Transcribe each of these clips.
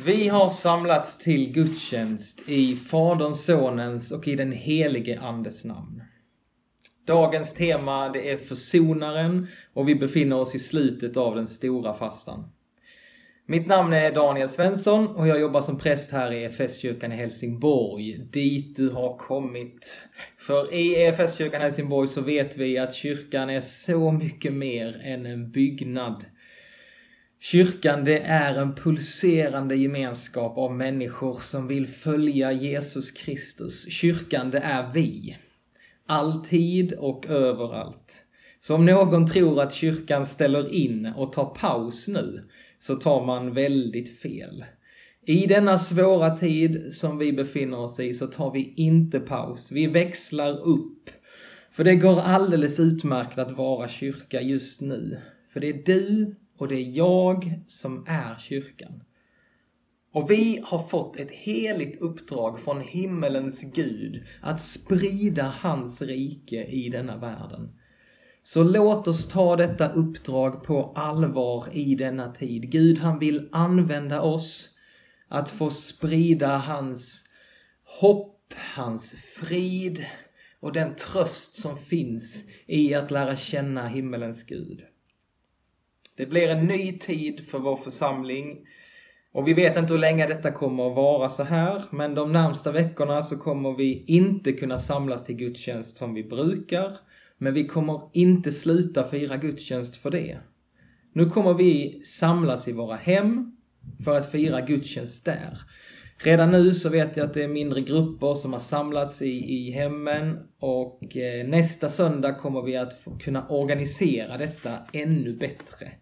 Vi har samlats till gudstjänst i Faderns, Sonens och i den helige Andes namn. Dagens tema det är försonaren och vi befinner oss i slutet av den stora fastan. Mitt namn är Daniel Svensson och jag jobbar som präst här i EFS-kyrkan i Helsingborg, dit du har kommit. För i EFS-kyrkan i Helsingborg så vet vi att kyrkan är så mycket mer än en byggnad. Kyrkan det är en pulserande gemenskap av människor som vill följa Jesus Kristus. Kyrkan det är vi. Alltid och överallt. Så om någon tror att kyrkan ställer in och tar paus nu, så tar man väldigt fel. I denna svåra tid som vi befinner oss i så tar vi inte paus. Vi växlar upp. För det går alldeles utmärkt att vara kyrka just nu. För det är du och det är jag som är kyrkan. Och vi har fått ett heligt uppdrag från himmelens Gud att sprida hans rike i denna världen. Så låt oss ta detta uppdrag på allvar i denna tid. Gud han vill använda oss att få sprida hans hopp, hans frid och den tröst som finns i att lära känna himmelens Gud. Det blir en ny tid för vår församling och vi vet inte hur länge detta kommer att vara så här, men de närmsta veckorna så kommer vi inte kunna samlas till gudstjänst som vi brukar. Men vi kommer inte sluta fira gudstjänst för det. Nu kommer vi samlas i våra hem för att fira gudstjänst där. Redan nu så vet jag att det är mindre grupper som har samlats i, i hemmen och eh, nästa söndag kommer vi att kunna organisera detta ännu bättre.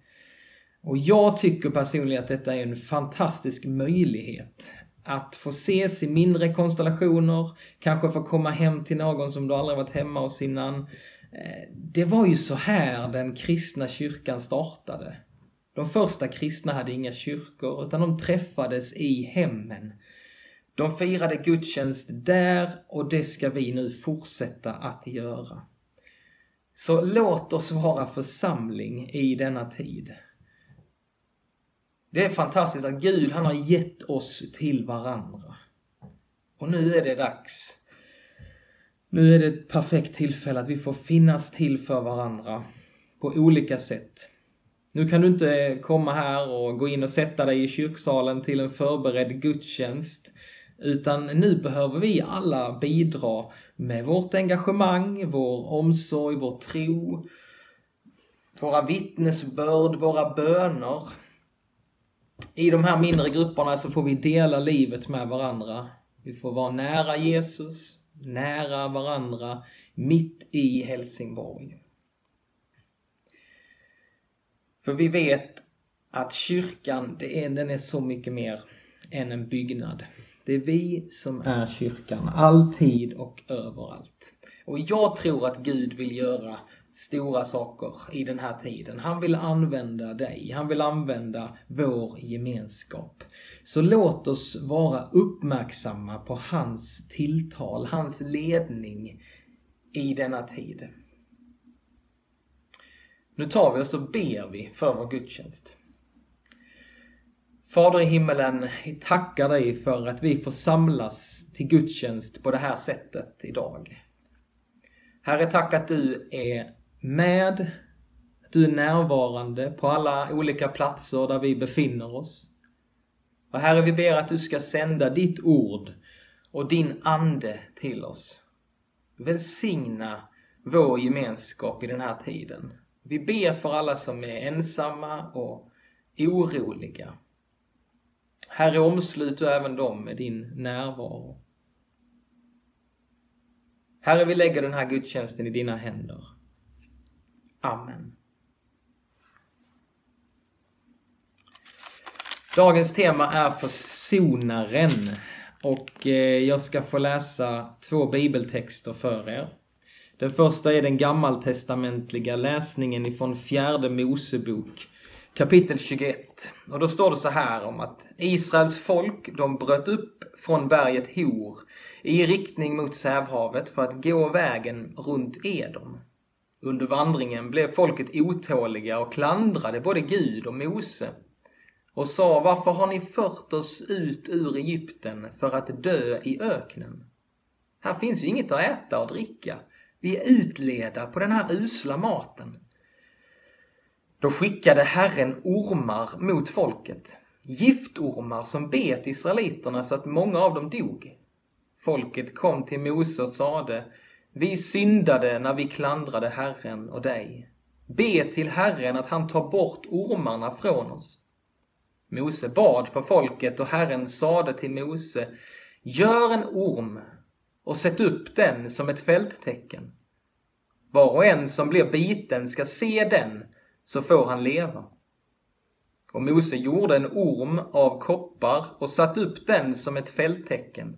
Och jag tycker personligen att detta är en fantastisk möjlighet. Att få ses i mindre konstellationer, kanske få komma hem till någon som du aldrig varit hemma hos innan. Eh, det var ju så här den kristna kyrkan startade. De första kristna hade inga kyrkor, utan de träffades i hemmen. De firade gudstjänst där och det ska vi nu fortsätta att göra. Så låt oss vara församling i denna tid. Det är fantastiskt att Gud, han har gett oss till varandra. Och nu är det dags. Nu är det ett perfekt tillfälle att vi får finnas till för varandra på olika sätt. Nu kan du inte komma här och gå in och sätta dig i kyrksalen till en förberedd gudstjänst. Utan nu behöver vi alla bidra med vårt engagemang, vår omsorg, vår tro, våra vittnesbörd, våra böner i de här mindre grupperna så får vi dela livet med varandra. Vi får vara nära Jesus, nära varandra, mitt i Helsingborg. För vi vet att kyrkan, det är, den är så mycket mer än en byggnad. Det är vi som är kyrkan, alltid och överallt. Och jag tror att Gud vill göra stora saker i den här tiden. Han vill använda dig, han vill använda vår gemenskap. Så låt oss vara uppmärksamma på hans tilltal, hans ledning i denna tid. Nu tar vi oss och ber vi för vår gudstjänst. Fader i himmelen, vi tackar dig för att vi får samlas till gudstjänst på det här sättet idag. Herre, tack att du är med, att du är närvarande på alla olika platser där vi befinner oss. Och Herre, vi ber att du ska sända ditt ord och din ande till oss. Välsigna vår gemenskap i den här tiden. Vi ber för alla som är ensamma och oroliga. Herre, omslut du även dem med din närvaro. Herre, vi lägger den här gudstjänsten i dina händer. Amen. Dagens tema är försonaren och eh, jag ska få läsa två bibeltexter för er. Den första är den gammaltestamentliga läsningen ifrån fjärde Mosebok kapitel 21. Och då står det så här om att Israels folk, de bröt upp från berget Hor i riktning mot Sävhavet för att gå vägen runt Edom. Under vandringen blev folket otåliga och klandrade både Gud och Mose. och sa varför har ni fört oss ut ur Egypten för att dö i öknen? Här finns ju inget att äta och dricka. Vi är utleda på den här usla maten. Då skickade Herren ormar mot folket. Giftormar som bet israeliterna så att många av dem dog. Folket kom till Mose och sade vi syndade när vi klandrade Herren och dig. Be till Herren att han tar bort ormarna från oss. Mose bad för folket och Herren sade till Mose Gör en orm och sätt upp den som ett fälttecken. Var och en som blir biten ska se den, så får han leva. Och Mose gjorde en orm av koppar och satte upp den som ett fälttecken.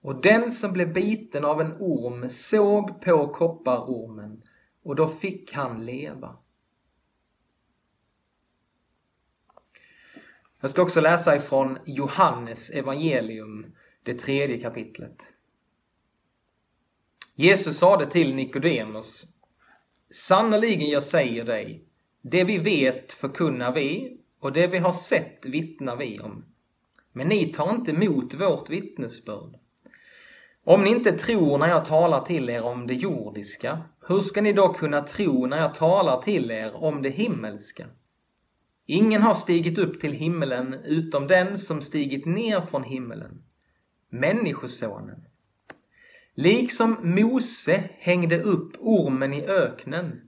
Och den som blev biten av en orm såg på kopparormen, och då fick han leva. Jag ska också läsa ifrån Johannes evangelium, det tredje kapitlet. Jesus sade till Nikodemus Sannerligen jag säger dig, det vi vet förkunnar vi och det vi har sett vittnar vi om. Men ni tar inte emot vårt vittnesbörd. Om ni inte tror när jag talar till er om det jordiska, hur ska ni då kunna tro när jag talar till er om det himmelska? Ingen har stigit upp till himmelen utom den som stigit ner från himmelen, Människosonen. Liksom Mose hängde upp ormen i öknen,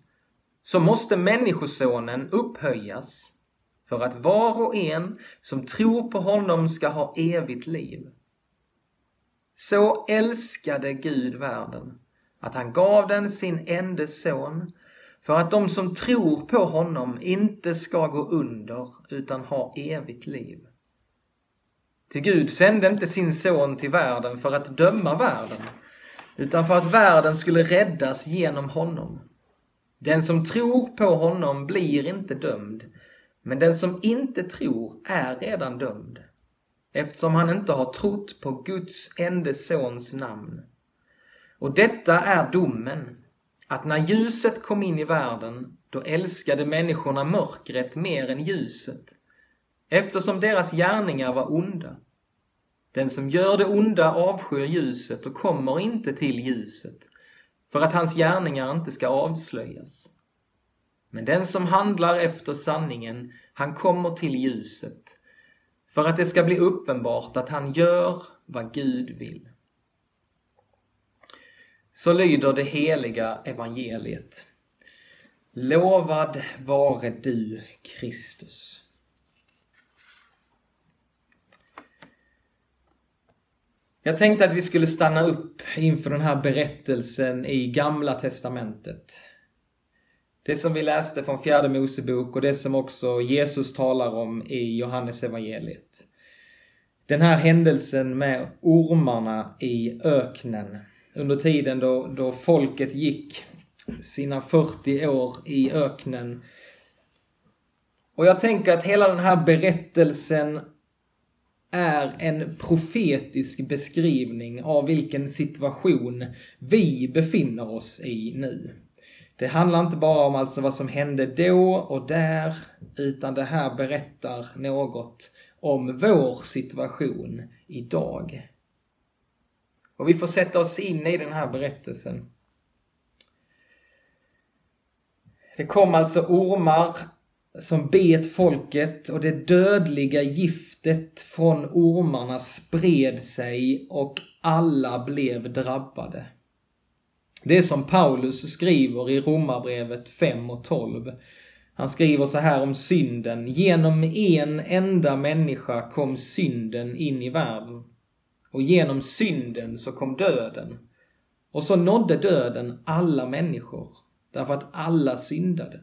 så måste Människosonen upphöjas för att var och en som tror på honom ska ha evigt liv. Så älskade Gud världen att han gav den sin enda son för att de som tror på honom inte ska gå under utan ha evigt liv. Till Gud sände inte sin son till världen för att döma världen utan för att världen skulle räddas genom honom. Den som tror på honom blir inte dömd, men den som inte tror är redan dömd, eftersom han inte har trott på Guds enda sons namn. Och detta är domen, att när ljuset kom in i världen, då älskade människorna mörkret mer än ljuset, eftersom deras gärningar var onda. Den som gör det onda avskyr ljuset och kommer inte till ljuset, för att hans gärningar inte ska avslöjas. Men den som handlar efter sanningen, han kommer till ljuset, för att det ska bli uppenbart att han gör vad Gud vill. Så lyder det heliga evangeliet. Lovad vare du, Kristus. Jag tänkte att vi skulle stanna upp inför den här berättelsen i Gamla Testamentet. Det som vi läste från Fjärde Mosebok och det som också Jesus talar om i Johannes evangeliet. Den här händelsen med ormarna i öknen under tiden då, då folket gick sina 40 år i öknen. Och jag tänker att hela den här berättelsen är en profetisk beskrivning av vilken situation vi befinner oss i nu. Det handlar inte bara om alltså vad som hände då och där, utan det här berättar något om vår situation idag. Och vi får sätta oss in i den här berättelsen. Det kom alltså ormar som bet folket och det dödliga giftet från ormarna spred sig och alla blev drabbade. Det är som Paulus skriver i Romarbrevet 5 och 12. Han skriver så här om synden. Genom en enda människa kom synden in i världen. Och genom synden så kom döden. Och så nådde döden alla människor, därför att alla syndade.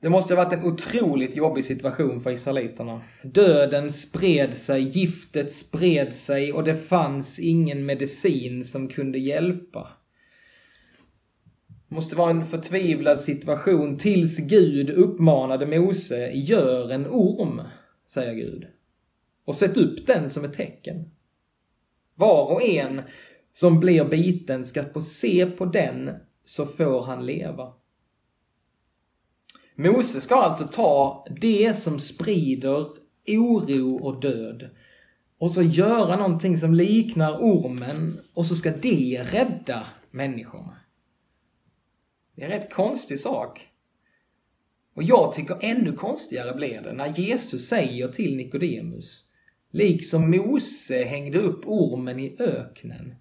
Det måste ha varit en otroligt jobbig situation för israeliterna. Döden spred sig, giftet spred sig och det fanns ingen medicin som kunde hjälpa. Det måste vara en förtvivlad situation tills Gud uppmanade Mose, gör en orm, säger Gud. Och sätt upp den som ett tecken. Var och en som blir biten ska få se på den så får han leva. Mose ska alltså ta det som sprider oro och död och så göra någonting som liknar ormen och så ska det rädda människorna. Det är en rätt konstig sak. Och jag tycker ännu konstigare blir det när Jesus säger till Nikodemus, liksom Mose hängde upp ormen i öknen,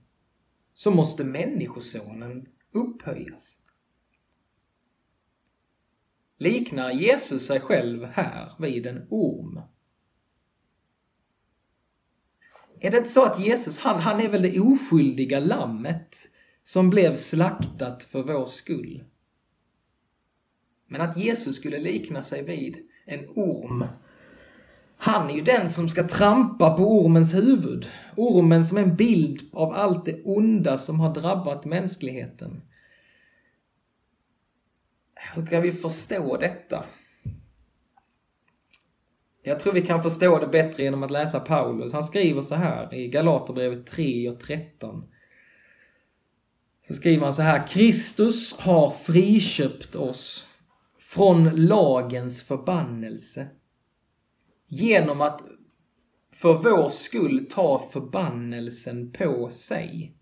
så måste Människosonen upphöjas. Liknar Jesus sig själv här vid en orm? Är det inte så att Jesus, han, han är väl det oskyldiga lammet som blev slaktat för vår skull? Men att Jesus skulle likna sig vid en orm han är ju den som ska trampa på ormens huvud. Ormen som är en bild av allt det onda som har drabbat mänskligheten. Hur kan vi förstå detta? Jag tror vi kan förstå det bättre genom att läsa Paulus. Han skriver så här i Galaterbrevet 3 och 13. Så skriver han så här. Kristus har friköpt oss från lagens förbannelse genom att för vår skull ta förbannelsen på sig.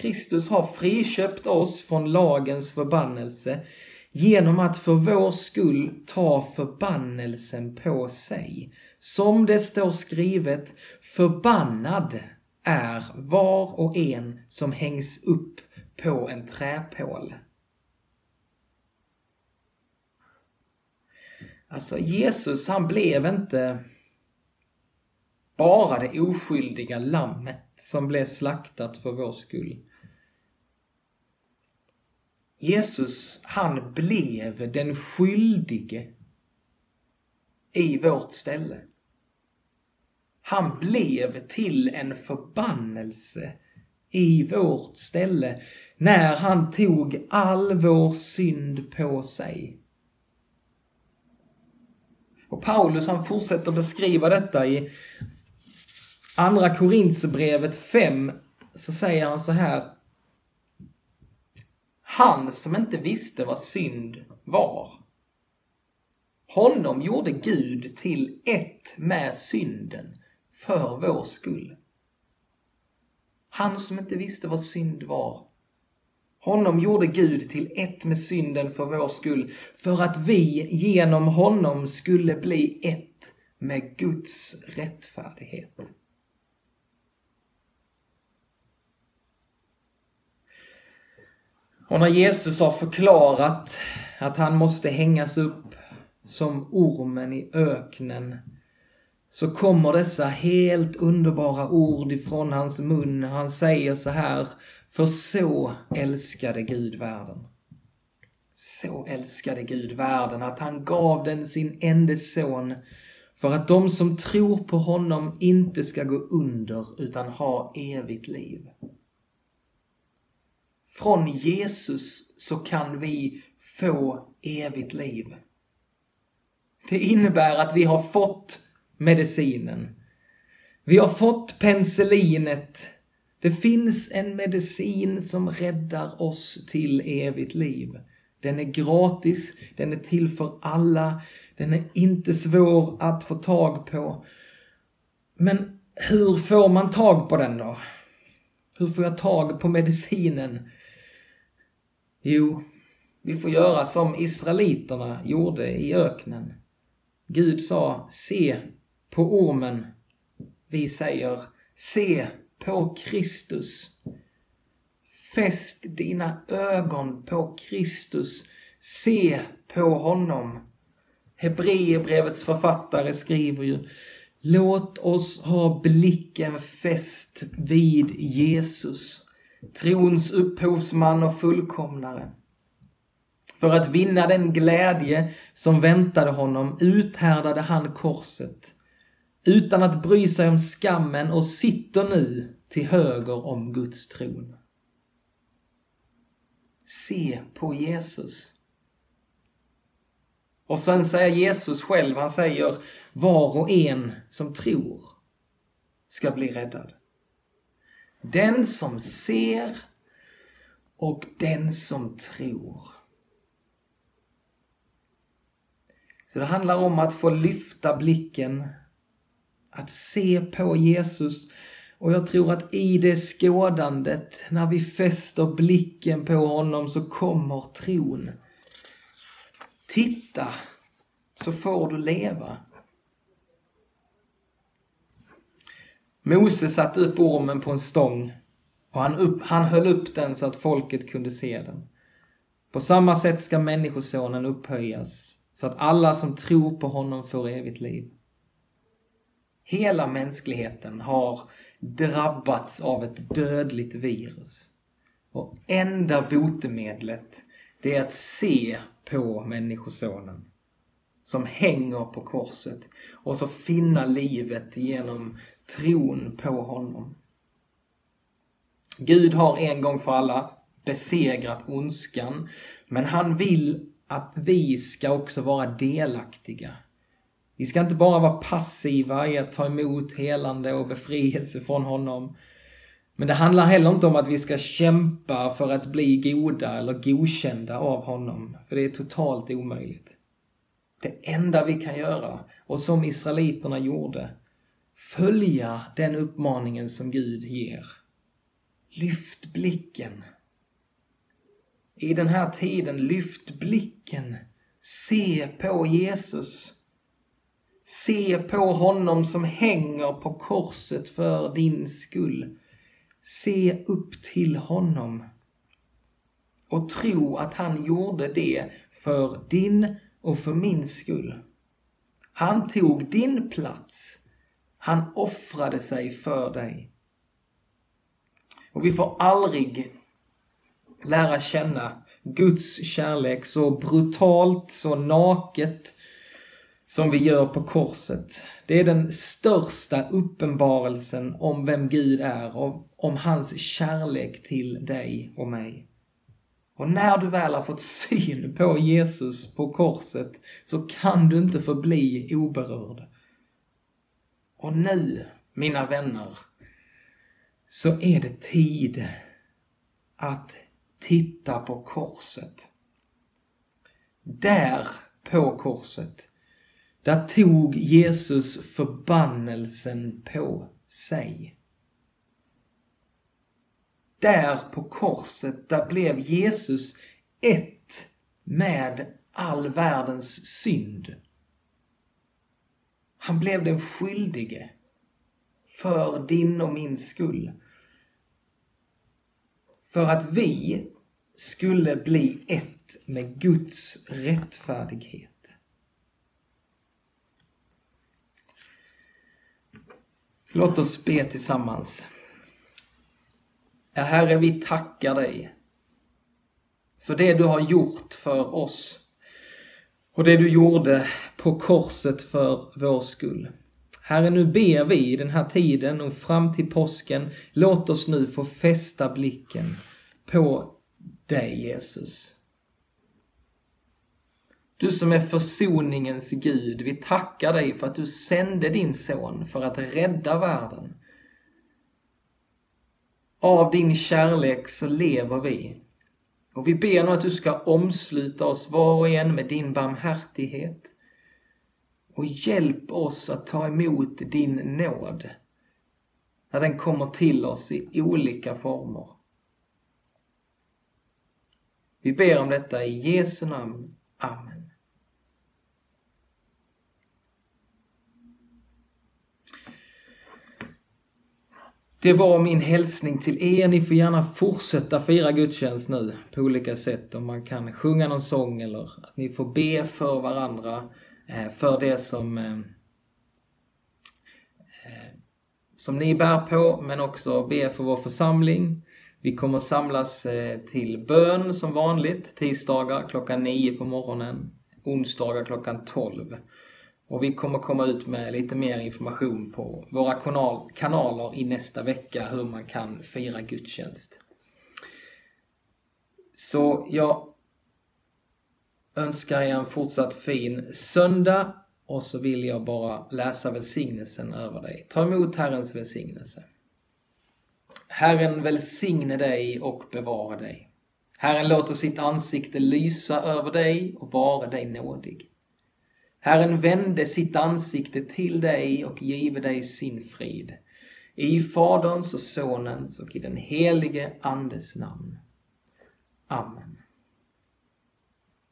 Kristus har friköpt oss från lagens förbannelse genom att för vår skull ta förbannelsen på sig. Som det står skrivet, förbannad är var och en som hängs upp på en träpål. Alltså Jesus han blev inte bara det oskyldiga lammet som blev slaktat för vår skull. Jesus, han blev den skyldige i vårt ställe. Han blev till en förbannelse i vårt ställe när han tog all vår synd på sig. Och Paulus han fortsätter beskriva detta i Andra Korinthierbrevet 5 så säger han så här. Han som inte visste vad synd var. Honom gjorde Gud till ett med synden för vår skull. Han som inte visste vad synd var honom gjorde Gud till ett med synden för vår skull, för att vi genom honom skulle bli ett med Guds rättfärdighet. Och när Jesus har förklarat att han måste hängas upp som ormen i öknen så kommer dessa helt underbara ord ifrån hans mun. Han säger så här för så älskade Gud världen. Så älskade Gud världen att han gav den sin enda son för att de som tror på honom inte ska gå under utan ha evigt liv. Från Jesus så kan vi få evigt liv. Det innebär att vi har fått medicinen. Vi har fått penicillinet det finns en medicin som räddar oss till evigt liv. Den är gratis, den är till för alla, den är inte svår att få tag på. Men hur får man tag på den då? Hur får jag tag på medicinen? Jo, vi får göra som israeliterna gjorde i öknen. Gud sa, se på ormen. Vi säger, se på Kristus. Fäst dina ögon på Kristus. Se på honom. Hebreerbrevets författare skriver ju Låt oss ha blicken fäst vid Jesus, trons upphovsman och fullkomnare. För att vinna den glädje som väntade honom uthärdade han korset utan att bry sig om skammen och sitter nu till höger om Guds tron. Se på Jesus. Och sen säger Jesus själv, han säger var och en som tror ska bli räddad. Den som ser och den som tror. Så det handlar om att få lyfta blicken, att se på Jesus. Och jag tror att i det skådandet, när vi fäster blicken på honom, så kommer tron. Titta, så får du leva. Mose satte upp ormen på en stång och han, upp, han höll upp den så att folket kunde se den. På samma sätt ska Människosonen upphöjas så att alla som tror på honom får evigt liv. Hela mänskligheten har drabbats av ett dödligt virus. Och enda botemedlet, det är att se på Människosonen som hänger på korset och så finna livet genom tron på honom. Gud har en gång för alla besegrat ondskan, men han vill att vi ska också vara delaktiga. Vi ska inte bara vara passiva i att ta emot helande och befrielse från honom. Men det handlar heller inte om att vi ska kämpa för att bli goda eller godkända av honom, för det är totalt omöjligt. Det enda vi kan göra, och som israeliterna gjorde, följa den uppmaningen som Gud ger. Lyft blicken. I den här tiden, lyft blicken. Se på Jesus. Se på honom som hänger på korset för din skull. Se upp till honom. Och tro att han gjorde det för din och för min skull. Han tog din plats. Han offrade sig för dig. Och vi får aldrig lära känna Guds kärlek så brutalt, så naket som vi gör på korset. Det är den största uppenbarelsen om vem Gud är och om hans kärlek till dig och mig. Och när du väl har fått syn på Jesus på korset så kan du inte förbli oberörd. Och nu, mina vänner, så är det tid att titta på korset. Där på korset, där tog Jesus förbannelsen på sig. Där på korset, där blev Jesus ett med all världens synd. Han blev den skyldige för din och min skull. För att vi skulle bli ett med Guds rättfärdighet. Låt oss be tillsammans. Ja, Herre, vi tackar dig för det du har gjort för oss och det du gjorde på korset för vår skull. Herre, nu ber vi i den här tiden och fram till påsken, låt oss nu få fästa blicken på dig, Jesus. Du som är försoningens Gud, vi tackar dig för att du sände din son för att rädda världen. Av din kärlek så lever vi. Och vi ber nu att du ska omsluta oss var och en med din barmhärtighet. Och hjälp oss att ta emot din nåd när den kommer till oss i olika former. Vi ber om detta i Jesu namn. Amen. Det var min hälsning till er. Ni får gärna fortsätta fira gudstjänst nu på olika sätt. Om man kan sjunga någon sång eller att ni får be för varandra. Eh, för det som eh, eh, som ni bär på, men också be för vår församling. Vi kommer samlas till bön som vanligt, tisdagar klockan 9 på morgonen, onsdagar klockan 12. Och vi kommer komma ut med lite mer information på våra kanal kanaler i nästa vecka hur man kan fira gudstjänst. Så jag önskar er en fortsatt fin söndag och så vill jag bara läsa välsignelsen över dig. Ta emot Herrens välsignelse. Herren välsigne dig och bevara dig. Herren låter sitt ansikte lysa över dig och vara dig nådig. Herren vände sitt ansikte till dig och give dig sin frid. I Faderns och Sonens och i den helige Andes namn. Amen.